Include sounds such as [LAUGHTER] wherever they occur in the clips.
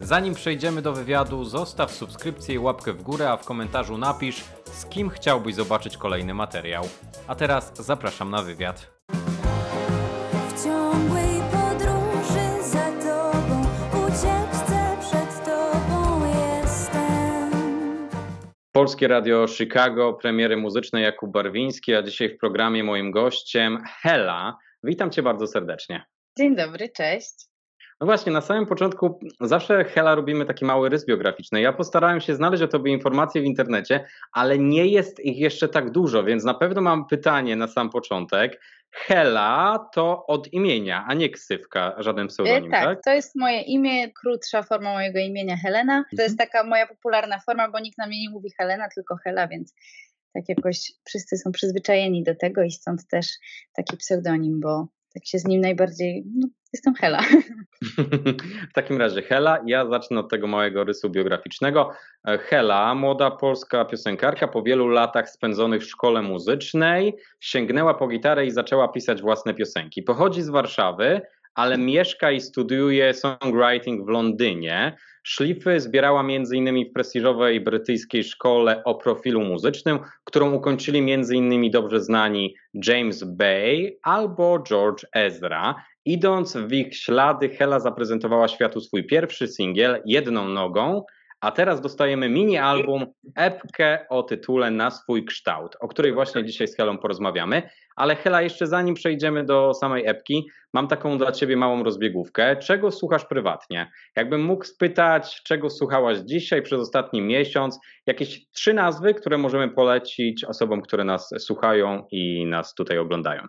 Zanim przejdziemy do wywiadu, zostaw subskrypcję i łapkę w górę, a w komentarzu napisz, z kim chciałbyś zobaczyć kolejny materiał. A teraz zapraszam na wywiad. W ciągłej podróży za tobą, ucieczce przed tobą jestem. Polskie Radio Chicago, premiery muzycznej Jakub Barwiński, a dzisiaj w programie moim gościem Hela. Witam Cię bardzo serdecznie. Dzień dobry, cześć. No właśnie, na samym początku zawsze Hela robimy taki mały rys biograficzny. Ja postarałem się znaleźć o tobie informacje w internecie, ale nie jest ich jeszcze tak dużo, więc na pewno mam pytanie na sam początek. Hela to od imienia, a nie ksywka, żaden E, pseudonim, tak, tak? to jest moje imię, krótsza forma mojego imienia Helena. To jest taka moja popularna forma, bo nikt na mnie nie mówi Helena, tylko Hela, więc tak jakoś wszyscy są przyzwyczajeni do tego i stąd też taki pseudonim, bo tak się z nim najbardziej, no, jestem Hela. [LAUGHS] W takim razie Hela, ja zacznę od tego małego rysu biograficznego. Hela, młoda polska piosenkarka, po wielu latach spędzonych w szkole muzycznej, sięgnęła po gitarę i zaczęła pisać własne piosenki. Pochodzi z Warszawy, ale mieszka i studiuje songwriting w Londynie. Szlify zbierała m.in. w prestiżowej brytyjskiej szkole o profilu muzycznym, którą ukończyli m.in. dobrze znani James Bay albo George Ezra. Idąc w ich ślady, Hela zaprezentowała światu swój pierwszy singiel jedną nogą, a teraz dostajemy mini-album, epkę o tytule Na swój kształt, o której właśnie dzisiaj z Helą porozmawiamy. Ale Hela, jeszcze zanim przejdziemy do samej epki, mam taką dla Ciebie małą rozbiegówkę. Czego słuchasz prywatnie? Jakbym mógł spytać, czego słuchałaś dzisiaj przez ostatni miesiąc, jakieś trzy nazwy, które możemy polecić osobom, które nas słuchają i nas tutaj oglądają.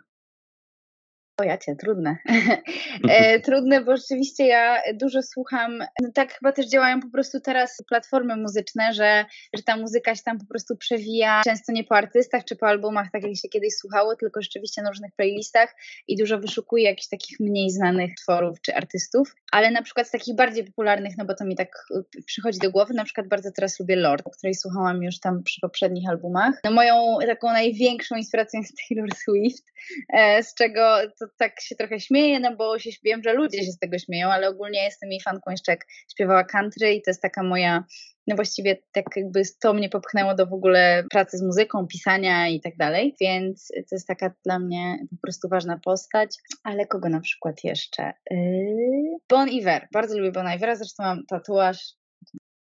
O ja cię, trudne. [LAUGHS] e, trudne, bo rzeczywiście ja dużo słucham. No tak chyba też działają po prostu teraz platformy muzyczne, że, że ta muzyka się tam po prostu przewija, często nie po artystach czy po albumach, tak jak się kiedyś słuchało, tylko rzeczywiście na różnych playlistach i dużo wyszukuję jakichś takich mniej znanych tworów czy artystów, ale na przykład z takich bardziej popularnych, no bo to mi tak y, przychodzi do głowy, na przykład bardzo teraz lubię Lord, o której słuchałam już tam przy poprzednich albumach. No moją taką największą inspiracją jest Taylor Swift, e, z czego to tak się trochę śmieję, no bo się, wiem, że ludzie się z tego śmieją, ale ogólnie jestem jej fanką jeszcze jak śpiewała country i to jest taka moja, no właściwie tak jakby to mnie popchnęło do w ogóle pracy z muzyką, pisania i tak dalej, więc to jest taka dla mnie po prostu ważna postać, ale kogo na przykład jeszcze? Yy... Bon Iver, bardzo lubię Bon Ivera, zresztą mam tatuaż,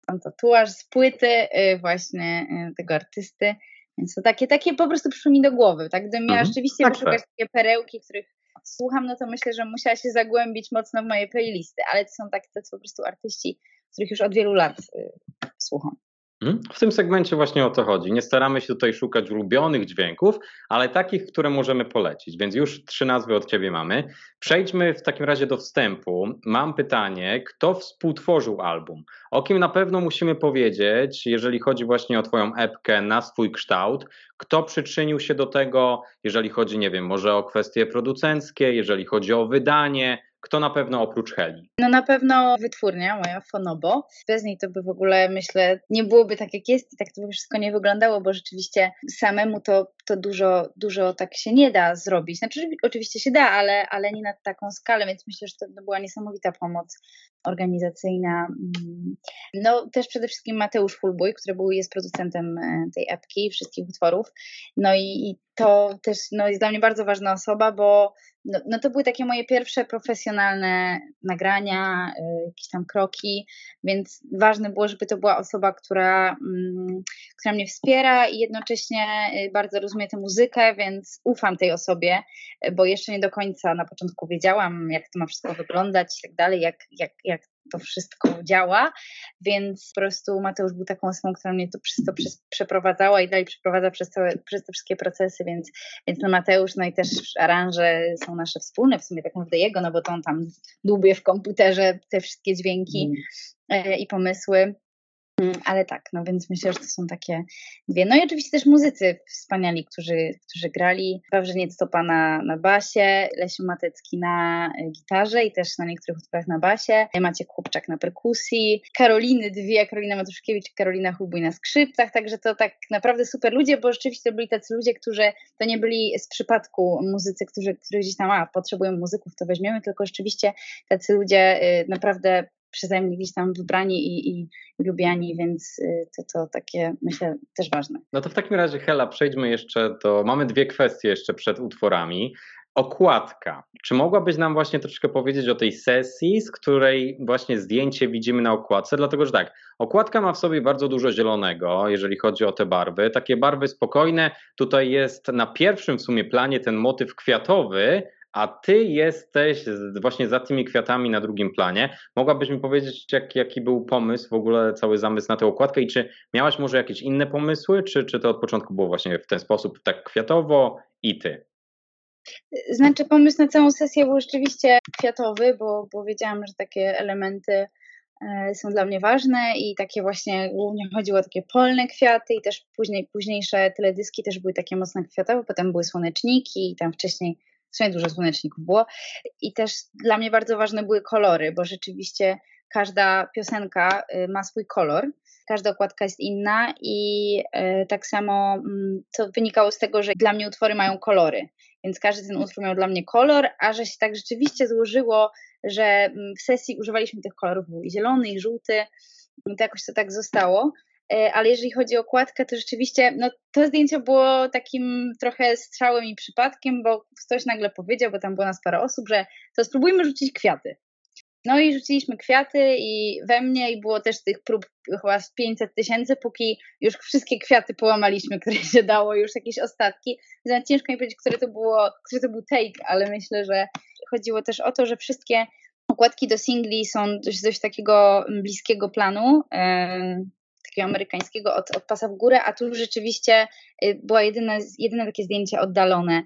mam tatuaż z płyty yy, właśnie yy, tego artysty, więc to takie, takie po prostu przyszło mi do głowy, tak? Gdybym miała Mhm. rzeczywiście Tak, wyszukać takie perełki, których słucham, no to myślę, że musiała się zagłębić mocno w moje playlisty, ale to są tak tacy po prostu artyści, których już od wielu lat y, słucham. Mhm. W tym segmencie właśnie o to chodzi. Nie staramy się tutaj szukać ulubionych dźwięków, ale takich, które możemy polecić. Więc już trzy nazwy od Ciebie mamy. Przejdźmy w takim razie do wstępu. Mam pytanie, kto współtworzył album? O kim na pewno musimy powiedzieć, jeżeli chodzi właśnie o Twoją epkę na swój kształt? Kto przyczynił się do tego, jeżeli chodzi, nie wiem, może o kwestie producenckie, jeżeli chodzi o wydanie? Kto na pewno oprócz Heli? No na pewno wytwórnia moja, Fonobo. Bez niej to by w ogóle, myślę, nie byłoby tak jak jest i tak to by wszystko nie wyglądało, bo rzeczywiście samemu to, to dużo, dużo tak się nie da zrobić. Znaczy oczywiście się da, ale, ale nie na taką skalę, więc myślę, że to była niesamowita pomoc organizacyjna. Mm. No też przede wszystkim Mateusz Fulbój, który był, jest producentem e, tej epki, wszystkich utworów. No i, i to też no, jest dla mnie bardzo ważna osoba, bo no, no to były takie moje pierwsze profesjonalne nagrania, y, jakieś tam kroki, więc ważne było, żeby to była osoba, która, mm, która mnie wspiera i jednocześnie y, bardzo rozumie tę muzykę, więc ufam tej osobie, bo jeszcze nie do końca na początku wiedziałam, jak to ma wszystko wyglądać i tak dalej, jak, jak, jak to wszystko działa, więc po prostu Mateusz był taką osobą, która mnie to przez to przez, przeprowadzała i dalej przeprowadza przez, całe, przez te wszystkie procesy, więc, więc no Mateusz, no i też aranże są nasze wspólne, w sumie tak naprawdę jego, no bo to on tam dłubie w komputerze te wszystkie dźwięki e, i pomysły. Mm, Ale tak, no więc myślę, że to są takie dwie. No i oczywiście też muzycy wspaniali, którzy, którzy grali. Wawrzyniec Topa na, na basie, Lesiu Matecki na e, gitarze i też na niektórych utworach na basie, Maciek Chłopczak na perkusji, Karoliny dwie, Karolina Matuszkiewicz i Karolina Chubój na skrzypcach, także to tak naprawdę super ludzie, bo rzeczywiście to byli tacy ludzie, którzy to nie byli z przypadku muzycy, którzy, którzy gdzieś tam, a potrzebują muzyków, to weźmiemy, tylko rzeczywiście tacy ludzie y, naprawdę przeze mnie gdzieś tam wybrani i, i, lubiani, więc y, to, to takie myślę też ważne. No to w takim razie Hela, przejdźmy jeszcze do, mamy dwie kwestie jeszcze przed utworami. Okładka. Czy mogłabyś nam właśnie troszkę powiedzieć o tej sesji, z której właśnie zdjęcie widzimy na okładce? Dlatego, że tak, okładka ma w sobie bardzo dużo zielonego, jeżeli chodzi o te barwy. Takie barwy spokojne. Tutaj jest na pierwszym w sumie planie ten motyw kwiatowy, a ty jesteś właśnie za tymi kwiatami na drugim planie. Mogłabyś mi powiedzieć, jak, jaki był pomysł, w ogóle cały zamysł na tę okładkę i czy miałaś może jakieś inne pomysły, czy, czy to od początku było właśnie w ten sposób, tak kwiatowo i ty? Znaczy, pomysł na całą sesję był rzeczywiście kwiatowy, bo, bo wiedziałam, że takie elementy e, są dla mnie ważne i takie właśnie głównie chodziło o takie polne kwiaty i też później, późniejsze teledyski też były takie mocno kwiatowe, potem były słoneczniki i tam wcześniej w sumie dużo słoneczników było i też dla mnie bardzo ważne były kolory, bo rzeczywiście każda piosenka y, ma swój kolor, każda okładka jest inna i y, tak samo to mm, wynikało z tego, że dla mnie utwory mają kolory więc każdy ten utwór miał dla mnie kolor, a że się tak rzeczywiście złożyło, że mm, w sesji używaliśmy tych kolorów, był i zielony, i żółty, to jakoś to tak zostało. E, ale jeżeli chodzi o okładkę, to rzeczywiście no, to zdjęcie było takim trochę strzałem i przypadkiem, bo ktoś nagle powiedział, bo tam było nas parę osób, że to spróbujmy rzucić kwiaty. No i rzuciliśmy kwiaty i we mnie i było też tych prób chyba z 500 tysięcy, póki już wszystkie kwiaty połamaliśmy, [LAUGHS] które się dało, już jakieś ostatki. Więc ciężko mi powiedzieć, które to, było, który to był take, ale myślę, że chodziło też o to, że wszystkie okładki do singli są dość, dość takiego bliskiego planu takiego amerykańskiego od, od pasa w górę, a tu rzeczywiście y, była jedyne, jedyne takie zdjęcie oddalone,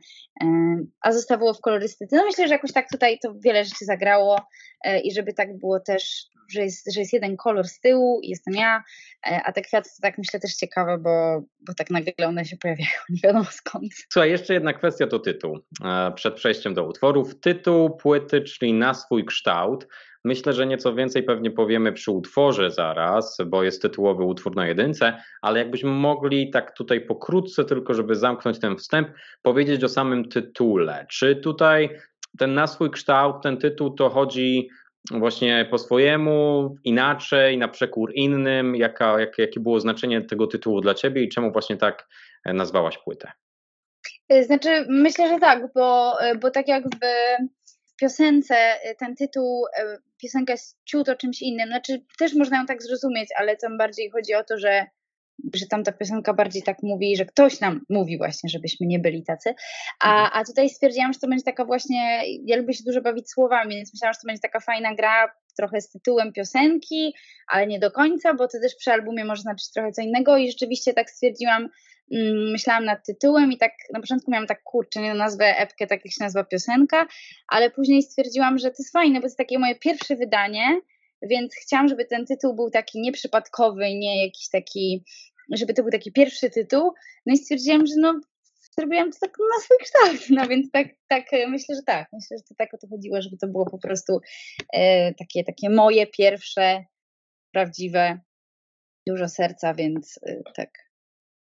a zostało w kolorystyce. No myślę, że jakoś tak tutaj to wiele rzeczy zagrało e, i żeby tak było też, że jest, że jest jeden kolor z tyłu jestem ja, a te kwiaty to tak myślę też ciekawe, bo, bo tak nagle one się pojawiają, [LAUGHS] nie wiadomo skąd. Słuchaj, jeszcze jedna kwestia to tytuł. E, przed przejściem do utworów. Tytuł płyty, czyli na swój kształt. Myślę, że nieco więcej pewnie powiemy przy utworze zaraz, bo jest tytułowy utwór na jedynce, ale jakbyśmy mogli tak tutaj pokrótce, tylko żeby zamknąć ten wstęp, powiedzieć o samym tytule. Czy tutaj ten na swój kształt, ten tytuł to chodzi właśnie po swojemu, inaczej, na przekór innym? Jaka, jak, jakie było znaczenie tego tytułu dla ciebie i czemu właśnie tak nazwałaś płytę? Znaczy, myślę, że tak, bo, bo tak jakby piosence y, ten tytuł, y, piosenka jest ciut o czymś innym. Znaczy, też można ją tak zrozumieć, ale tam bardziej chodzi o to, że że tam ta piosenka bardziej tak mówi, że ktoś nam mówi właśnie, żebyśmy nie byli tacy. A, mhm. a tutaj stwierdziłam, że to będzie taka właśnie, ja lubię się dużo bawić słowami, więc myślałam, że to będzie taka fajna gra, trochę z tytułem piosenki, ale nie do końca, bo to też przy albumie może znaczyć trochę co innego i rzeczywiście tak stwierdziłam, Mm, myślałam nad tytułem i tak na początku miałam tak kurczę, nie nazwę epkę, tak jak się nazywa piosenka, ale później stwierdziłam, że to jest fajne, bo to jest takie moje pierwsze wydanie, więc chciałam, żeby ten tytuł był taki nieprzypadkowy, nie jakiś taki, żeby to był taki pierwszy tytuł. No i stwierdziłam, że no zrobiłam to tak na swój kształt, no więc tak, tak myślę, że tak, myślę, że to tak o to chodziło, żeby to było po prostu e, takie, takie moje pierwsze, prawdziwe, dużo serca, więc e, tak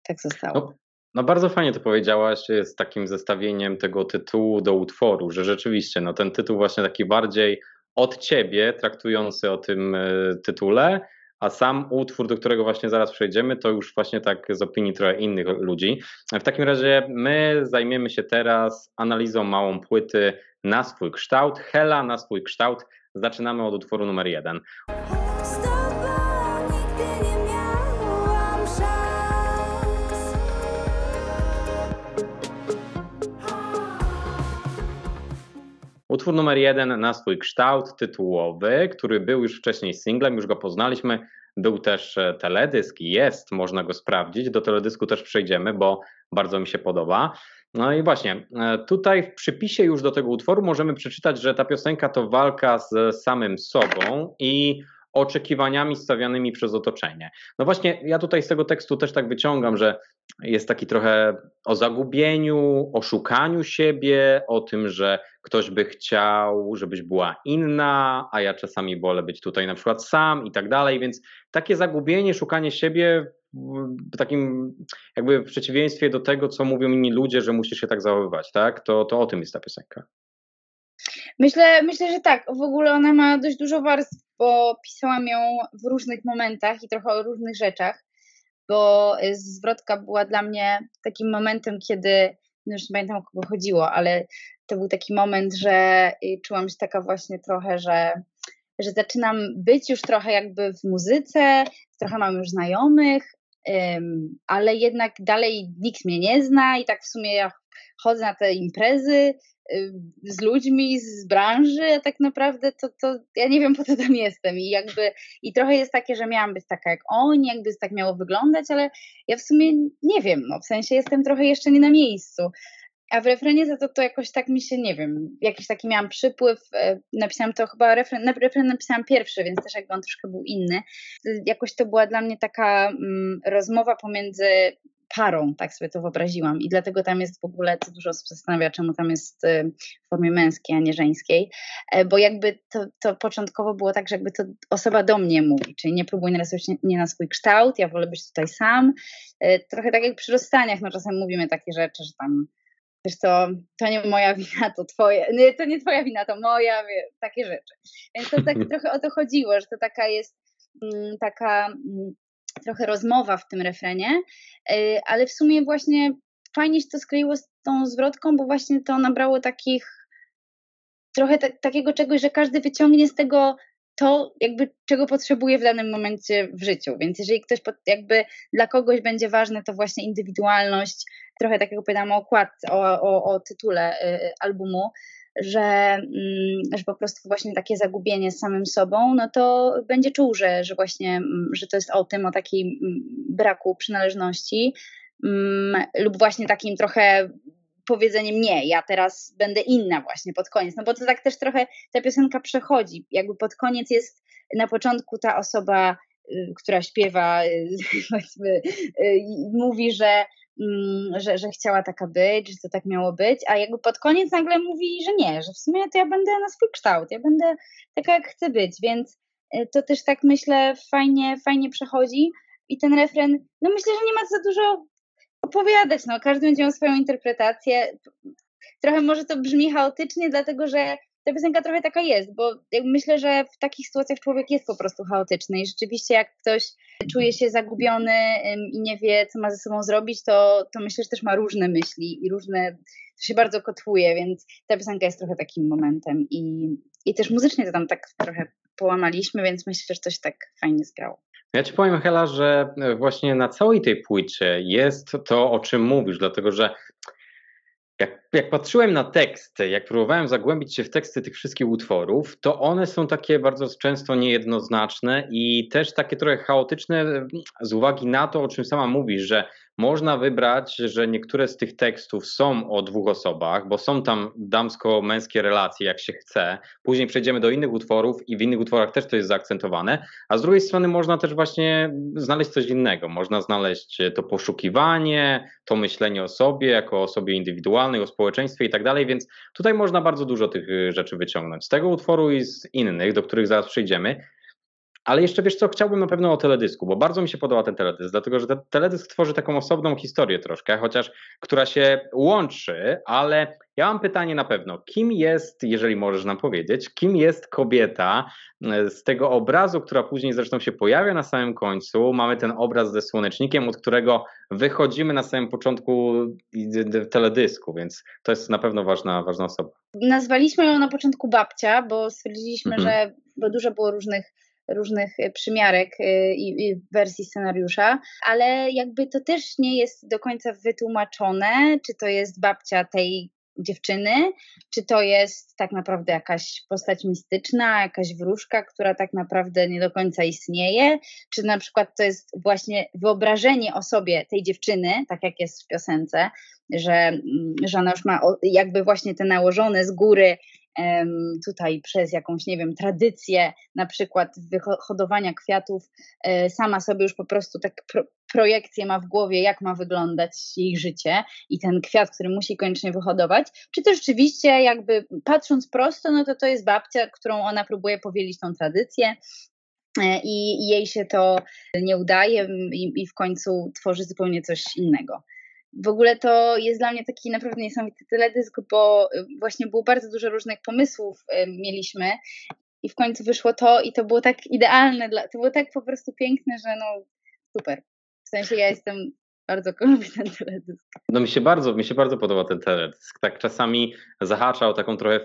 tak zostało. No, no, bardzo fajnie to powiedziałaś z takim zestawieniem tego tytułu do utworu, że rzeczywiście no, ten tytuł właśnie taki bardziej od ciebie, traktujący o tym e, tytule, a sam utwór, do którego właśnie zaraz przejdziemy, to już właśnie tak z opinii trochę innych ludzi. W takim razie my zajmiemy się teraz analizą małą płyty na swój kształt. Hela na swój kształt. Zaczynamy od utworu numer jeden. Utwór numer jeden na swój kształt tytułowy, który był już wcześniej singlem, już go poznaliśmy. Był też e, teledysk, jest, można go sprawdzić. Do teledysku też przejdziemy, bo bardzo mi się podoba. No i właśnie, e, tutaj w przypisie już do tego utworu możemy przeczytać, że ta piosenka to walka z samym sobą i oczekiwaniami stawianymi przez otoczenie. No właśnie, ja tutaj z tego tekstu też tak wyciągam, że jest taki trochę o zagubieniu, o szukaniu siebie, o tym, że ktoś by chciał, żebyś była inna, a ja czasami wolę być tutaj na przykład sam i tak dalej, więc takie zagubienie, szukanie siebie w takim jakby w przeciwieństwie do tego, co mówią inni ludzie, że musisz się tak zachowywać, tak? To, to o tym jest ta piosenka. Myślę, myślę, że tak. W ogóle ona ma dość dużo warstw, bo pisałam ją w różnych momentach i trochę o różnych rzeczach, bo y, zwrotka była dla mnie takim momentem, kiedy, no już nie pamiętam o kogo chodziło, ale to był taki moment, że y, czułam się taka właśnie trochę, że, że zaczynam być już trochę jakby w muzyce, trochę mam już znajomych, ale jednak dalej nikt mnie nie zna i tak w sumie ja chodzę na te imprezy, Y, z ludźmi z branży, a tak naprawdę to, to ja nie wiem po co tam jestem i jakby i trochę jest takie, że miałam być taka jak oni, jakby tak miało wyglądać, ale ja w sumie nie wiem, no w sensie jestem trochę jeszcze nie na miejscu. A w refrenie za to, to jakoś tak mi się, nie wiem, jakiś taki miałam przypływ, e, napisałam to chyba, refren, refren napisałam pierwszy, więc też jakby on troszkę był inny. Jakoś to była dla mnie taka mm, rozmowa pomiędzy parą, tak sobie to wyobraziłam. I dlatego tam jest w ogóle, co dużo osób zastanawia, czemu tam jest y, w formie męskiej, a nie żeńskiej, e, bo jakby to, to początkowo było tak, że jakby to osoba do mnie mówi, czyli nie próbuj narysować nie na swój kształt, ja wolę być tutaj sam. E, trochę tak jak przy rozstaniach, no czasem mówimy takie rzeczy, że tam wiesz to, to nie moja wina, to twoje, nie, to nie twoja wina, to moja, wie, takie rzeczy. Więc to tak [LAUGHS] trochę o to chodziło, że to taka jest mm, taka mm, trochę rozmowa w tym refrenie, y, ale w sumie właśnie fajnie się to skleiło z tą zwrotką, bo właśnie to nabrało takich trochę takiego czegoś, że każdy wyciągnie z tego to, jakby czego potrzebuje w danym momencie w życiu. Więc jeżeli ktoś jakby dla kogoś będzie ważne, to właśnie indywidualność, trochę tak jak opowiadam o okładce, o, o, o tytule y, albumu, że, mm, że po prostu właśnie takie zagubienie z samym sobą, no to będzie czuł, że, że właśnie, mm, że to jest o tym, o takim mm, braku przynależności lub właśnie takim trochę powiedzeniem nie, ja teraz będę inna właśnie pod koniec, no bo to tak też trochę ta piosenka przechodzi, jakby pod koniec jest na początku ta osoba, y, która śpiewa, y, [LAUGHS] y, mówi, że że, że chciała taka być, że to tak miało być, a jakby pod koniec nagle mówi, że nie, że w sumie to ja będę na swój kształt, ja będę taka jak chcę być, więc y, to też tak myślę fajnie, fajnie przechodzi i ten refren, no myślę, że nie ma za dużo opowiadać, no każdy będzie miał swoją interpretację, trochę może to brzmi chaotycznie, dlatego że ta piosenka trochę taka jest, bo myślę, że w takich sytuacjach człowiek jest po prostu chaotyczny i rzeczywiście jak ktoś czuje się zagubiony i nie wie, co ma ze sobą zrobić, to, to myślę, że też ma różne myśli i różne, to się bardzo kotwuje, więc ta piosenka jest trochę takim momentem i, i też muzycznie to tam tak trochę połamaliśmy, więc myślę, że coś tak fajnie zgrało. Ja ci powiem, Hela, że właśnie na całej tej płycie jest to, o czym mówisz, dlatego że jak, patrzyłem na teksty, jak próbowałem zagłębić się w teksty tych wszystkich utworów, to one są takie bardzo często niejednoznaczne i też takie trochę chaotyczne z uwagi na to, o czym sama mówisz, że można wybrać, że niektóre z tych tekstów są o dwóch osobach, bo są tam damsko-męskie relacje, jak się chce. Później przejdziemy do innych utworów i w innych utworach też to jest zaakcentowane. A z drugiej strony można też właśnie znaleźć coś innego. Można znaleźć to poszukiwanie, to myślenie o sobie, jako o osobie indywidualnej, o społeczeństwie i tak dalej. Więc tutaj można bardzo dużo tych rzeczy wyciągnąć. Z tego utworu i z innych, do których zaraz przejdziemy. Ale jeszcze wiesz co, chciałbym na pewno o teledysku, bo bardzo mi się podoba ten teledysk, dlatego że ten teledysk tworzy taką osobną historię troszkę, chociaż która się łączy, ale ja mam pytanie na pewno, kim jest, jeżeli możesz nam powiedzieć, kim jest kobieta e, z tego obrazu, która później zresztą się pojawia na samym końcu, mamy ten obraz ze słonecznikiem, od którego wychodzimy na samym początku teledysku, więc to jest na pewno ważna, ważna osoba. Nazwaliśmy ją na początku babcia, bo stwierdziliśmy, mhm. że bo dużo było różnych różnych e, przymiarek e, i, wersji scenariusza, ale jakby to też nie jest do końca wytłumaczone, czy to jest babcia tej dziewczyny, czy to jest tak naprawdę jakaś postać mistyczna, jakaś wróżka, która tak naprawdę nie do końca istnieje, czy na przykład to jest właśnie wyobrażenie o sobie tej dziewczyny, tak jak jest w piosence, że, mm, że ona już ma jakby właśnie te nałożone z góry tutaj przez jakąś, nie wiem, tradycję na przykład wyhodowania kwiatów, e, sama sobie już po prostu tak pro, projekcję ma w głowie, jak ma wyglądać jej życie i ten kwiat, który musi koniecznie wyhodować, czy to rzeczywiście jakby patrząc prosto, no to to jest babcia, którą ona próbuje powielić tą tradycję, e, i jej się to nie udaje i, i w końcu tworzy zupełnie coś innego. W ogóle to jest dla mnie taki naprawdę niesamowity teledysk, bo y, właśnie było bardzo dużo różnych pomysłów y, mieliśmy i w końcu wyszło to i to było tak idealne, dla, to było tak po prostu piękne, że no super. W sensie ja jestem bardzo lubię ten teledysk. No mi się bardzo, mi się bardzo podoba ten teledysk. Tak czasami zahacza o taką trochę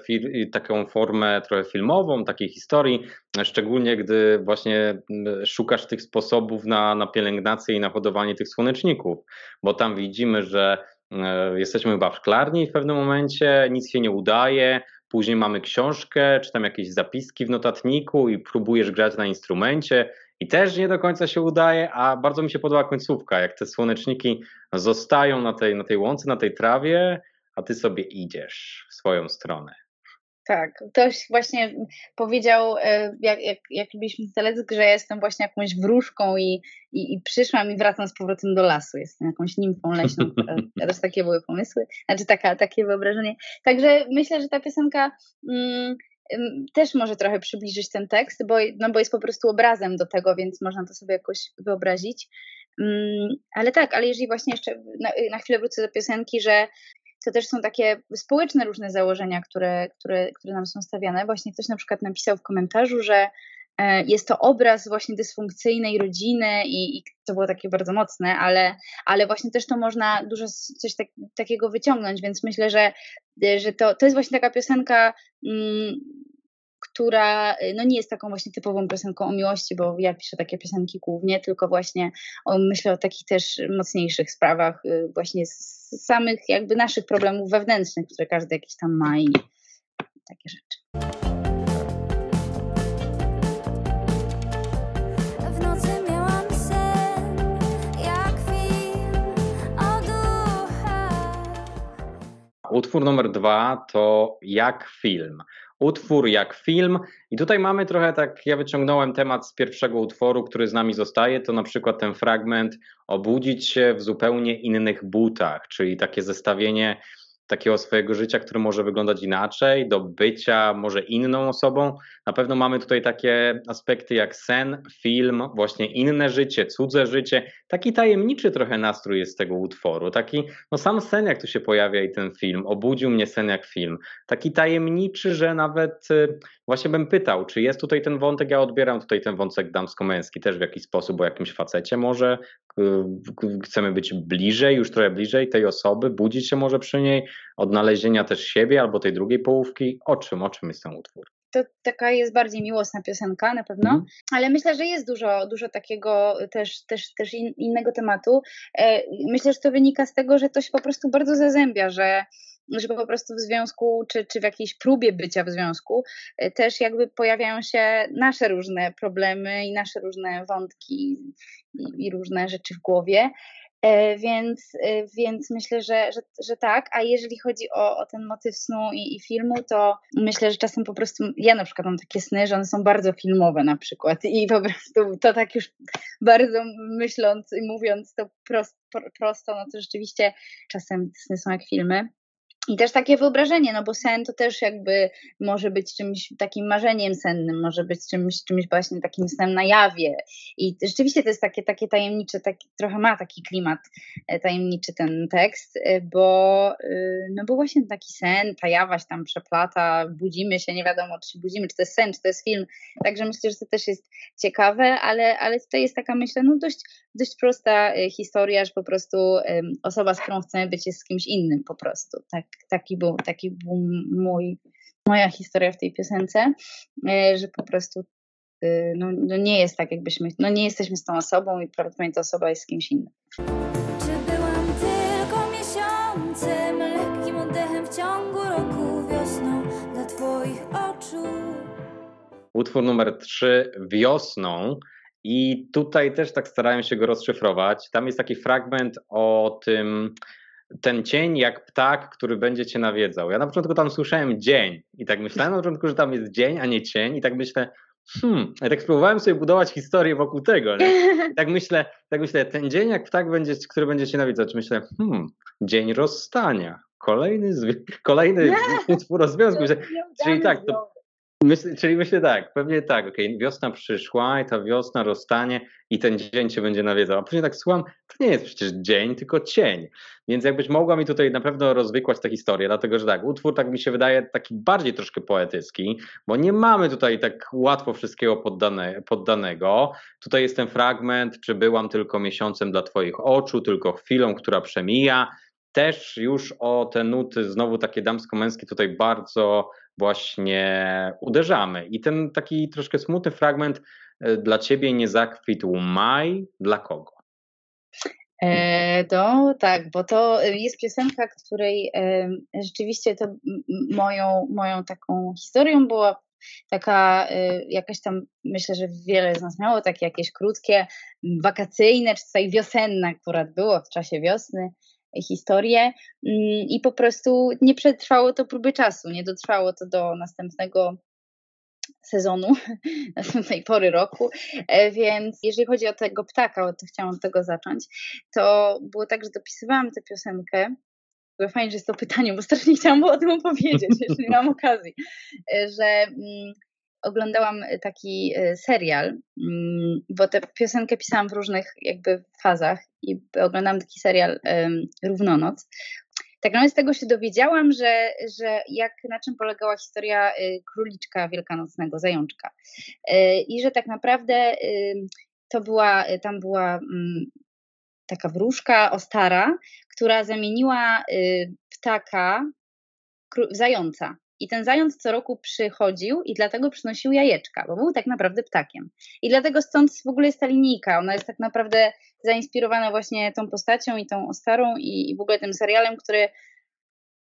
taką formę trochę filmową, takiej historii, szczególnie gdy właśnie mm, szukasz tych sposobów na, na pielęgnację i na hodowanie tych słoneczników, bo tam widzimy, że e, jesteśmy chyba w szklarni w pewnym momencie, nic się nie udaje, później mamy książkę, czy tam jakieś zapiski w notatniku i próbujesz grać na instrumencie i też nie do końca się udaje, a bardzo mi się podoba końcówka, jak te słoneczniki zostają na tej, na tej łące, na tej trawie, a ty sobie idziesz w swoją stronę. Tak, ktoś właśnie powiedział, e, jak, jak, jak byliśmy w teledysk, że jestem właśnie jakąś wróżką i, i, i przyszłam i wracam z powrotem do lasu. Jestem jakąś nimfą leśną. Ja [LAUGHS] też takie były pomysły, znaczy taka, takie wyobrażenie. Także myślę, że ta piosenka mm, też może trochę przybliżyć ten tekst, bo, no bo jest po prostu obrazem do tego, więc można to sobie jakoś wyobrazić. Ale tak, ale jeżeli właśnie jeszcze na, na chwilę wrócę do piosenki, że to też są takie społeczne różne założenia, które, które, które nam są stawiane. Właśnie ktoś na przykład napisał w komentarzu, że jest to obraz właśnie dysfunkcyjnej rodziny i, i, to było takie bardzo mocne, ale, ale właśnie też to można dużo coś tak, takiego wyciągnąć, więc myślę, że, że to, to jest właśnie taka piosenka, mm, która no nie jest taką właśnie typową piosenką o miłości, bo ja piszę takie piosenki głównie, tylko właśnie o, myślę o takich też mocniejszych sprawach, właśnie z samych jakby naszych problemów wewnętrznych, które każdy jakiś tam ma i takie rzeczy. Utwór numer dwa to jak film utwór jak film. I tutaj mamy trochę tak, ja wyciągnąłem temat z pierwszego utworu, który z nami zostaje, to na przykład ten fragment obudzić się w zupełnie innych butach, czyli takie zestawienie takiego swojego życia, które może wyglądać inaczej, do bycia może inną osobą. Na pewno mamy tutaj takie aspekty jak sen, film, właśnie inne życie, cudze życie. Taki tajemniczy trochę nastrój jest tego utworu. Taki, no sam sen, jak tu się pojawia i ten film, obudził mnie sen jak film. Taki tajemniczy, że nawet y, właśnie bym pytał, czy jest tutaj ten wątek, ja odbieram tutaj ten wątek damsko-męski też w jakiś sposób, o jakimś facecie może, chcemy być bliżej, już trochę bliżej tej osoby, budzić się może przy niej, odnalezienia też siebie albo tej drugiej połówki. O czym, o czym jest ten utwór? To taka jest bardziej miłosna piosenka na pewno, mm. ale myślę, że jest dużo, dużo takiego też, też, też in, innego tematu. E, myślę, że to wynika z tego, że to się po prostu bardzo zazębia, że że po prostu w związku, czy, czy w jakiejś próbie bycia w związku, e, też jakby pojawiają się nasze różne problemy i nasze różne wątki i, i różne rzeczy w głowie. E, więc, e, więc myślę, że, że, że tak. A jeżeli chodzi o, o ten motyw snu i, i, filmu, to myślę, że czasem po prostu ja na przykład mam takie sny, że one są bardzo filmowe na przykład i po prostu to tak już bardzo myśląc i mówiąc to prosto, prosto no to rzeczywiście czasem sny są jak filmy. I też takie wyobrażenie, no bo sen to też jakby może być czymś takim marzeniem sennym, może być czymś, czymś właśnie takim snem na jawie. I rzeczywiście to jest takie, takie tajemnicze, taki, trochę ma taki klimat e, tajemniczy ten tekst, e, bo, e, no bo właśnie taki sen, ta jawa się tam przeplata, budzimy się, nie wiadomo czy się budzimy, czy to jest sen, czy to jest film. Także myślę, że to też jest ciekawe, ale, ale tutaj jest taka, myślę, no dość, dość prosta historia, że po prostu osoba, z którą chcemy być jest z kimś innym po prostu, tak taki był, taki był mój, moja historia w tej piosence, e, że po prostu y, no, no nie jest tak, jakbyśmy, no nie jesteśmy z tą osobą i prawdopodobnie ta osoba jest z kimś innym. Czy byłam tylko miesiącem, lekkim oddechem w ciągu roku, wiosną dla Twoich oczu? Utwór numer 3, Wiosną. I tutaj też tak starałem się go rozszyfrować. Tam jest taki fragment o tym, ten cień jak ptak, który będzie cię nawiedzał. Ja na początku tam słyszałem dzień i tak myślałem na początku, że tam jest dzień, a nie cień i tak myślę, hmm, ja tak spróbowałem sobie budować historię wokół tego, tak myślę, tak myślę, ten dzień jak ptak, będzie, który będzie cię nawiedzał, czy myślę, hmm, dzień rozstania, kolejny, kolejny utwór o związku. Czyli tak, to Czyli myślę tak, pewnie tak, okej, okay, wiosna przyszła i ta wiosna rozstanie i ten dzień cię będzie nawiedzał, a później tak słucham, to nie jest przecież dzień, tylko cień, więc jakbyś mogła mi tutaj na pewno rozwykłać tę historię, dlatego że tak, utwór tak mi się wydaje taki bardziej troszkę poetycki, bo nie mamy tutaj tak łatwo wszystkiego poddane, poddanego, tutaj jest ten fragment, czy byłam tylko miesiącem dla twoich oczu, tylko chwilą, która przemija, też już o te nuty, znowu takie damsko-męskie tutaj bardzo właśnie uderzamy. I ten taki troszkę smutny fragment e, dla ciebie nie zakwitł maj, dla kogo? E, no tak, bo to jest piosenka, której e, rzeczywiście to moją, moją taką historią była taka e, jakaś tam, myślę, że wiele z nas miało takie jakieś krótkie, wakacyjne, czy tutaj wiosenne akurat było w czasie wiosny, historię mm, i po prostu nie przetrwało to próby czasu, nie dotrwało to do następnego sezonu, [LAUGHS] następnej pory roku, e, więc jeżeli chodzi o tego ptaka, to chciałam od tego zacząć, to było tak, że dopisywałam tę piosenkę, fajnie, że jest to pytanie, bo strasznie chciałam o tym opowiedzieć, jeszcze nie mam okazji, e, że mm, oglądałam taki e, serial, mm, bo tę piosenkę pisałam w różnych jakby fazach i oglądałam taki serial Równonoc. Tak naprawdę z tego się dowiedziałam, że, że jak, na czym polegała historia y, króliczka wielkanocnego, zajączka. Y, I że tak naprawdę to była, tam była mm, taka wróżka ostara, która zamieniła y, ptaka w zająca. I ten zając co roku przychodził i dlatego przynosił jajeczka, bo był tak naprawdę ptakiem. I dlatego stąd w ogóle jest ta linijka. Ona jest tak naprawdę zainspirowana właśnie tą postacią i tą Ostarą i, i w ogóle tym serialem, który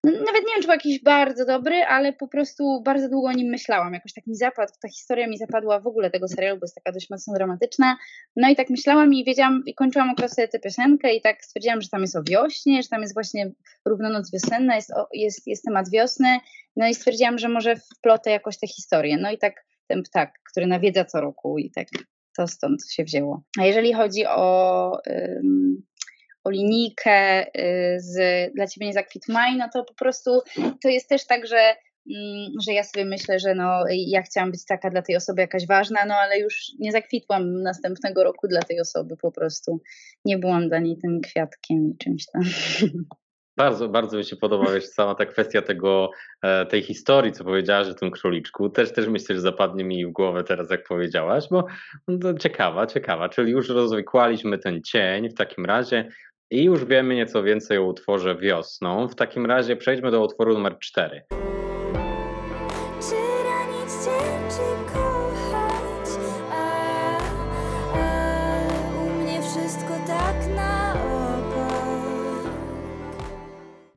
nawet nie wiem, czy był jakiś bardzo dobry, ale po prostu bardzo długo o nim myślałam. Jakoś tak mi zapadł, ta historia mi zapadła w ogóle tego serialu, bo jest taka dość mocno dramatyczna. No i tak myślałam i wiedziałam, i kończyłam okres tę piosenkę i tak stwierdziłam, że tam jest o wiośnie, że tam jest właśnie równonoc wiosenna, jest, jest, jest temat wiosny. No i stwierdziłam, że może wplotę jakoś tę historię. No i tak ten ptak, który nawiedza co roku i tak to stąd się wzięło. A jeżeli chodzi o linijkę y, z Dla Ciebie nie zakwit maj, no to po prostu to jest też tak, że, mm, że ja sobie myślę, że no, ja chciałam być taka dla tej osoby jakaś ważna, no ale już nie zakwitłam następnego roku dla tej osoby po prostu. Nie byłam dla niej tym kwiatkiem i czymś tam. [LAUGHS] Bardzo, bardzo mi się podoba wiesz, sama ta kwestia tego, e, tej historii, co powiedziałaś o tym króliczku. Też, też myślę, że zapadnie mi w głowę teraz, jak powiedziałaś, bo no, ciekawa, ciekawa. Czyli już rozwikłaliśmy ten cień w takim razie i już wiemy nieco więcej o utworze wiosną. W takim razie przejdźmy do utworu numer 4.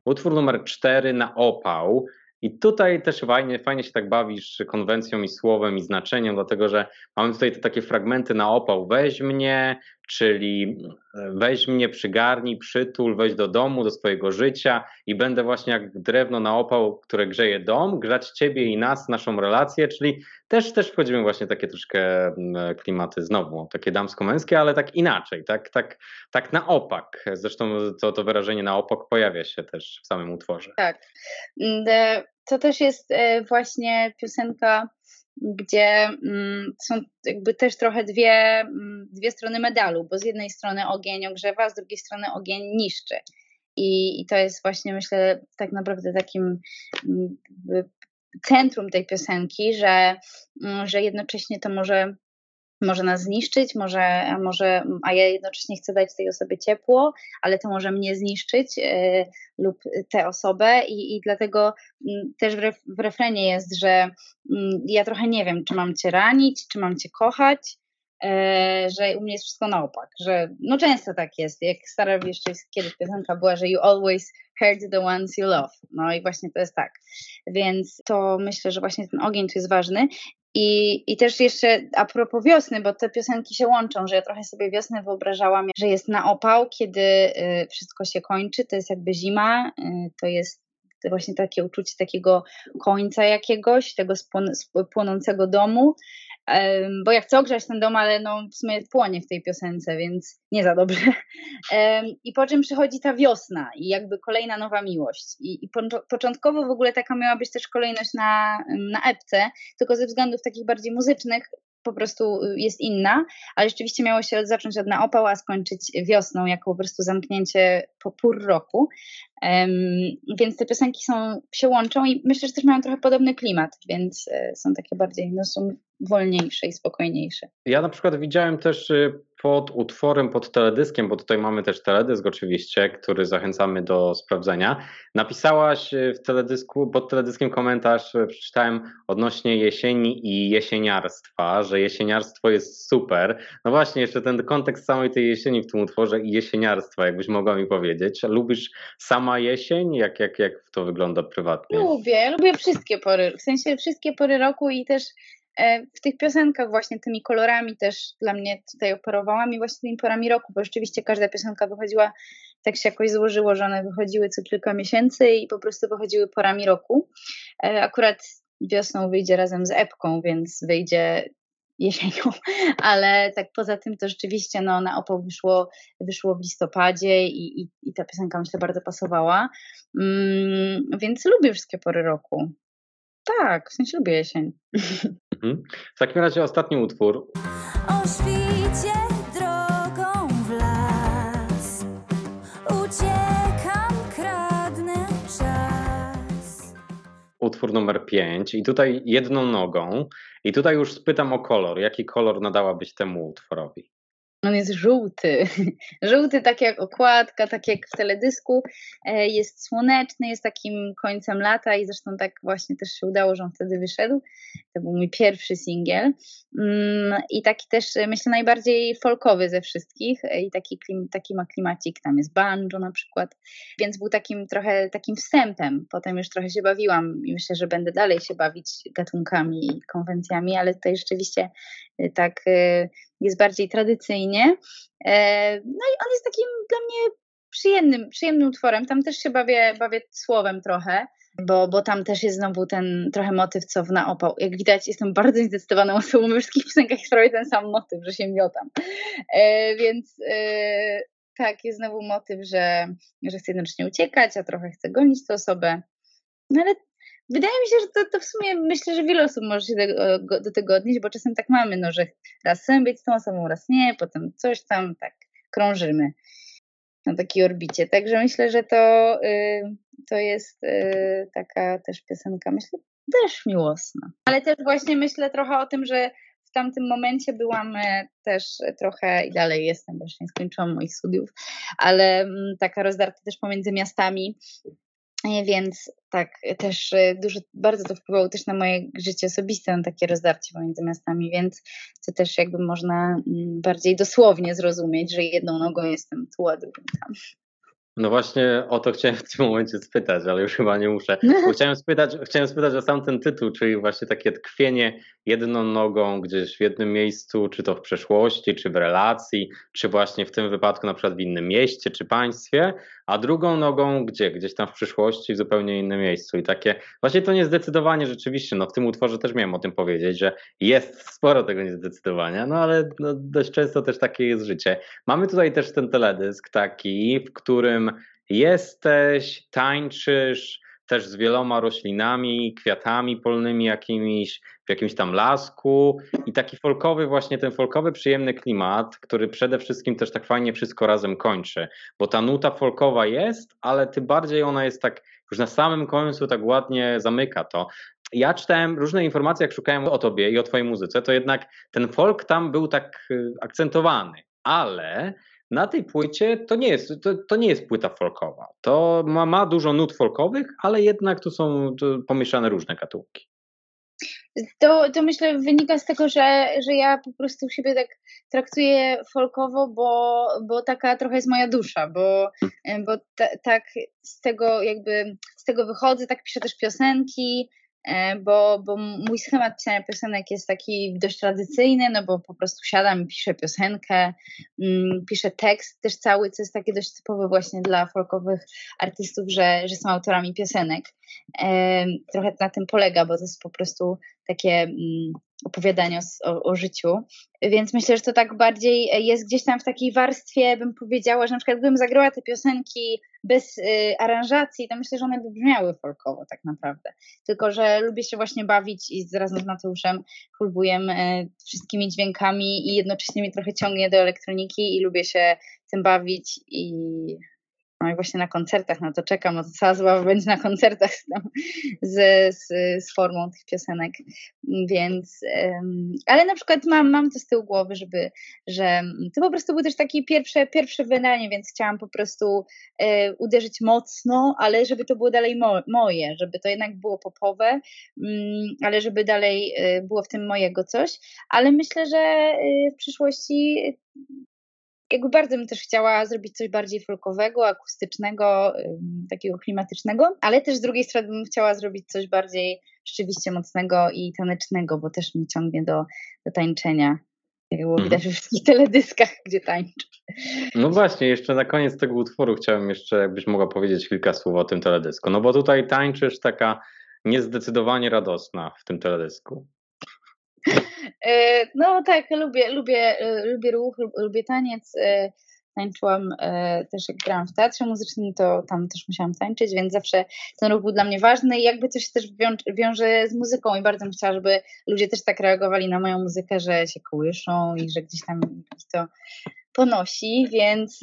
Utwór numer 4 na opał. I tutaj też fajnie, fajnie się tak bawisz konwencją i słowem i znaczeniem, dlatego że mamy tutaj te takie fragmenty na opał. Weź mnie, czyli e, weź mnie, przygarnij, przytul, weź do domu, do swojego życia i będę właśnie jak drewno na opał, które grzeje dom, grzać ciebie i nas, naszą relację, czyli też, też wchodzimy właśnie takie troszkę mm, klimaty znowu, takie damsko-męskie, ale tak inaczej, tak, tak, tak na opak. Zresztą to, to wyrażenie na opak pojawia się też w samym utworze. Tak. Mm, to też jest e, właśnie piosenka gdzie mm, są jakby też trochę dwie, mm, dwie strony medalu, bo z jednej strony ogień ogrzewa, z drugiej strony ogień niszczy. I, I, to jest właśnie, myślę, tak naprawdę takim mm, centrum tej piosenki, że, że jednocześnie to może może nas zniszczyć, może, może, a ja jednocześnie chcę dać tej osobie ciepło, ale to może mnie zniszczyć y, lub tę osobę. I, i dlatego y, też w, ref, w refrenie jest, że y, ja trochę nie wiem, czy mam cię ranić, czy mam cię kochać, e, że u mnie jest wszystko na opak, że no często tak jest, jak stara jeszcze kiedyś piosenka była, że you always hurt the ones you love, no i właśnie to jest tak, więc to myślę, że właśnie ten ogień tu jest ważny i, I też jeszcze a propos wiosny, bo te piosenki się łączą, że ja trochę sobie wiosnę wyobrażałam, że jest na opał, kiedy y, wszystko się kończy, to jest jakby zima, y, to jest to właśnie takie uczucie takiego końca jakiegoś, tego płonącego domu. Bo ja chcę ogrzać ten dom, ale no w sumie płonie w tej piosence, więc nie za dobrze. [LAUGHS] I po czym przychodzi ta wiosna i jakby kolejna nowa miłość. I, początkowo w ogóle taka miała być też kolejność na, na epce, tylko ze względów takich bardziej muzycznych po prostu y, jest inna, ale rzeczywiście miało się zacząć od na opał, a skończyć wiosną, jako po prostu zamknięcie po pór roku. Więc te piosenki są, się łączą i myślę, że też mają trochę podobny klimat, więc e, są takie bardziej, no są wolniejsze i spokojniejsze. Ja na przykład widziałem też y, pod utworem, pod teledyskiem, bo tutaj mamy też teledysk oczywiście, który zachęcamy do sprawdzenia. Napisałaś y, w teledysku, pod teledyskiem komentarz, y, przeczytałem odnośnie jesieni i jesieniarstwa, że jesieniarstwo jest super. No właśnie, jeszcze ten kontekst samej tej jesieni w tym utworze i jesieniarstwa, jakbyś mogła mi powiedzieć. Lubisz sama jesień? Jak, jak, jak to wygląda prywatnie? Lubię, lubię wszystkie pory, w sensie wszystkie pory roku i też e, w tych piosenkach właśnie tymi kolorami też dla mnie tutaj operowałam i właśnie tymi porami roku, bo rzeczywiście każda piosenka wychodziła, tak się jakoś złożyło, że one wychodziły co kilka miesięcy i po prostu wychodziły porami roku. E, Akurat wiosną wyjdzie razem z epką, więc wyjdzie jesienią, [LAUGHS] ale tak poza tym to rzeczywiście no, na opał wyszło, wyszło w listopadzie i, i, i ta piosenka myślę bardzo pasowała, mm, więc lubię wszystkie pory roku. Tak, w sensie lubię jesień. [LAUGHS] Mhm. W takim razie ostatni utwór. O świcie drogą w las Uciekam, kradnę czas utwór numer 5 i tutaj jedną nogą. I tutaj już spytam o kolor. Jaki kolor nadałabyś temu utworowi? On jest żółty. [LAUGHS] Żółty, tak jak okładka, tak jak w teledysku. E, Jest słoneczny, jest takim końcem lata i zresztą tak właśnie też się udało, że on wtedy wyszedł. To był mój pierwszy singiel. Mm, I taki też, e, myślę, najbardziej folkowy ze wszystkich. E, I taki, klim, taki ma klimacik, tam jest banjo na przykład. Więc był takim trochę takim wstępem. Potem już trochę się bawiłam i myślę, że będę dalej się bawić gatunkami i konwencjami, ale tutaj rzeczywiście tak e, jest bardziej tradycyjnie. E, No i on jest takim dla mnie przyjemnym, przyjemnym utworem. Tam też się bawię, bawię słowem trochę, bo, bo tam też jest znowu ten trochę motyw, co w na opał. Jak widać, jestem bardzo zdecydowaną osobą, we wszystkich piosenkach jest prawie ten sam motyw, że się miotam. E, Więc e, tak, jest znowu motyw, że, że chcę jednocześnie uciekać, a trochę chcę gonić tę osobę. No ale wydaje mi się, że to, to w sumie myślę, że wiele osób może się do, do tego odnieść, bo czasem tak mamy, no, że raz chcemy być z tą osobą, raz nie, potem coś tam tak krążymy na takiej orbicie. Także myślę, że to, y, to jest y, taka też piosenka, myślę, też miłosna. Ale też właśnie myślę trochę o tym, że w tamtym momencie byłam e, też trochę i dalej jestem, bo jeszcze nie skończyłam moich studiów, ale mm, taka rozdarta też pomiędzy miastami. E, Więc tak, też e, dużo, bardzo to wpływało też na moje życie osobiste, na takie rozdarcie pomiędzy miastami, więc to też jakby można mm, bardziej dosłownie zrozumieć, że jedną nogą jestem tu, a drugą tam. No właśnie o to chciałem w tym momencie spytać, ale już chyba nie muszę. Bo chciałem spytać, chciałem spytać o sam ten tytuł, czyli właśnie takie tkwienie jedną nogą gdzieś w jednym miejscu, czy to w przeszłości, czy w relacji, czy właśnie w tym wypadku na przykład w innym mieście, czy państwie, a drugą nogą gdzie? Gdzieś tam w przyszłości, w zupełnie innym miejscu. I takie, właśnie to niezdecydowanie rzeczywiście, no w tym utworze też miałem o tym powiedzieć, że jest sporo tego niezdecydowania, no ale no, dość często też takie jest życie. Mamy tutaj też ten teledysk taki, w którym jesteś, tańczysz też z wieloma roślinami, kwiatami polnymi jakimiś, w jakimś tam lasku. I taki folkowy właśnie ten folkowy przyjemny klimat, który przede wszystkim też tak fajnie wszystko razem kończy, bo ta nuta folkowa jest, ale tym bardziej ona jest tak już na samym końcu tak ładnie zamyka to. Ja czytałem różne informacje, jak szukałem o tobie i o twojej muzyce, to jednak ten folk tam był tak y, akcentowany, ale na tej płycie to nie jest, to, to nie jest płyta folkowa. To ma, ma dużo nut folkowych, ale jednak tu są tu pomieszane różne gatunki. To, to myślę wynika z tego, że, że ja po prostu siebie tak traktuję folkowo, bo, bo taka trochę jest moja dusza, bo, bo ta, tak z tego jakby z tego wychodzę, tak piszę też piosenki, bo, bo mój schemat pisania piosenek jest taki dość tradycyjny, no bo po prostu siadam i piszę piosenkę, mm, piszę tekst też cały, co jest takie dość typowe właśnie dla folkowych artystów, że, że są autorami piosenek. E, trochę na tym polega, bo to jest po prostu takie opowiadanie o, o, życiu. Więc myślę, że to tak bardziej jest gdzieś tam w takiej warstwie, bym powiedziała, że na przykład gdybym zagrała te piosenki bez y, aranżacji, to myślę, że one by brzmiały folkowo tak naprawdę. Tylko, że lubię się właśnie bawić i razem z Mateuszem próbuję y, wszystkimi dźwiękami i jednocześnie mnie trochę ciągnie do elektroniki i lubię się tym bawić i no i właśnie na koncertach na to czekam, no to cała zabawa będzie na koncertach z, z, z, formą tych piosenek, więc um, ale na przykład mam, mam to z tyłu głowy, żeby, że to po prostu był też taki pierwsze, pierwsze wydanie, więc chciałam po prostu e, uderzyć mocno, ale żeby to było dalej mo, moje, żeby to jednak było popowe, um, ale żeby dalej e, było w tym mojego coś, ale myślę, że e, w przyszłości jakby bardzo bym też chciała zrobić coś bardziej folkowego, akustycznego, takiego klimatycznego, ale też z drugiej strony bym chciała zrobić coś bardziej rzeczywiście mocnego i tanecznego, bo też mnie ciągnie do, do tańczenia. Jak było widać mhm. we wszystkich teledyskach, gdzie tańczę. No właśnie, jeszcze na koniec tego utworu chciałem jeszcze, jakbyś mogła powiedzieć kilka słów o tym teledysku. No bo tutaj tańczysz taka niezdecydowanie radosna w tym teledysku. [LAUGHS] E, no tak, lubię, lubię, e, lubię ruch, lubię taniec. E, tańczyłam też jak grałam w teatrze muzycznym, to tam też musiałam tańczyć, więc zawsze ten ruch był dla mnie ważny i jakby coś też wiąże z muzyką i bardzo bym chciała, żeby ludzie też tak reagowali na moją muzykę, że się kołyszą i że gdzieś tam to ponosi, więc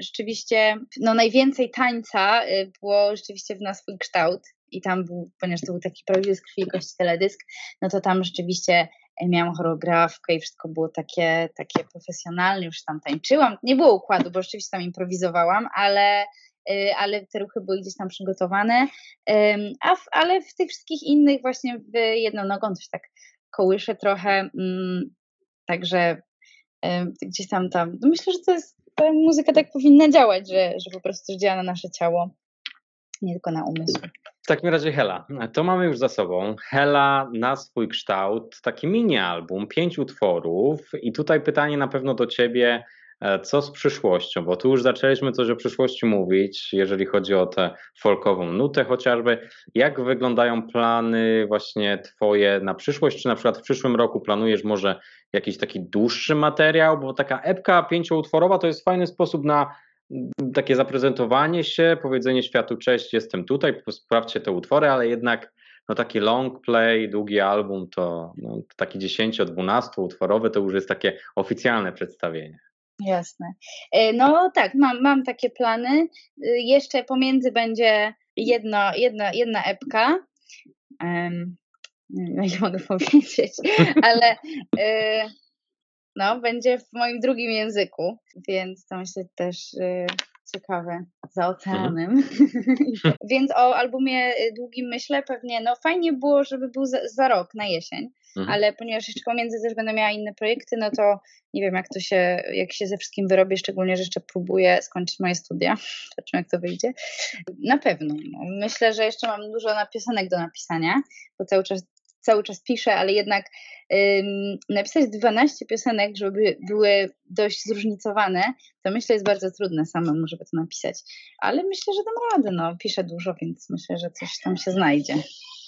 rzeczywiście no najwięcej tańca było rzeczywiście w na swój kształt i tam był, ponieważ to był taki prawdziwy z krwi i kości teledysk, no to tam rzeczywiście e, miałam choreografkę i wszystko było takie, takie profesjonalne, już tam tańczyłam. Nie było układu, bo rzeczywiście tam improwizowałam, ale, e, ale te ruchy były gdzieś tam przygotowane. A w, ale w tych wszystkich innych właśnie w jedną nogą coś tak kołyszę trochę. Mm, także gdzieś tam tam. No myślę, że to jest, ta muzyka tak powinna działać, że, że po prostu działa na nasze ciało, nie tylko na umysł. W takim razie Hela, to mamy już za sobą. Hela na swój kształt, taki mini album, pięć utworów i tutaj pytanie na pewno do Ciebie, e, co z przyszłością, bo tu już zaczęliśmy coś o przyszłości mówić, jeżeli chodzi o tę folkową nutę chociażby. Jak wyglądają plany właśnie Twoje na przyszłość? Czy na przykład w przyszłym roku planujesz może jakiś taki dłuższy materiał, bo taka epka pięcioutworowa to jest fajny sposób na takie zaprezentowanie się, powiedzenie światu cześć, jestem tutaj, sprawdźcie te utwory, ale jednak no taki long play, długi album to no, taki 10-12 utworowy to już jest takie oficjalne przedstawienie. Jasne. E, no tak, mam, mam takie plany. E, jeszcze pomiędzy będzie jedna, jedna, jedna epka. Um, nie mogę powiedzieć, [LAUGHS] ale y, no, będzie w moim drugim języku, więc to myślę też y, ciekawe za oceanem. Mhm. [LAUGHS] więc o albumie y, długim myślę pewnie, no fajnie było, żeby był za, za rok, na jesień, mhm. ale ponieważ jeszcze pomiędzy też będę miała inne projekty, no to nie wiem jak to się, jak się ze wszystkim wyrobię, szczególnie, że jeszcze próbuję skończyć moje studia, [LAUGHS] zobaczymy jak to wyjdzie. Na pewno, no. myślę, że jeszcze mam dużo piosenek do napisania, bo cały czas cały czas piszę, ale jednak ym, napisać 12 piosenek, żeby były dość zróżnicowane, to myślę jest bardzo trudne samemu, żeby to napisać. Ale myślę, że dam radę, no piszę dużo, więc myślę, że coś tam się znajdzie.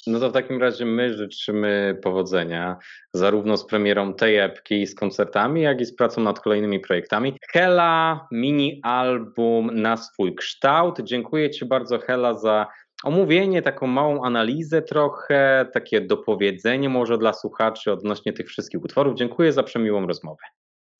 No to w takim razie my życzymy powodzenia zarówno z premierą tej epki, z koncertami, jak i z pracą nad kolejnymi projektami. Hela, mini album na swój kształt. Dziękuję Ci bardzo, Hela, za omówienie, taką małą analizę trochę, takie dopowiedzenie może dla słuchaczy odnośnie tych wszystkich utworów. Dziękuję za przemiłą rozmowę.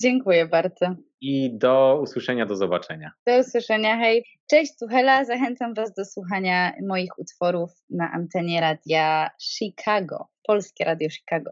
Dziękuję bardzo. I do usłyszenia, do zobaczenia. Do usłyszenia, hej. Cześć, tu Hela. Zachęcam Was do słuchania moich utworów na antenie radia Chicago, Polskie Radio Chicago.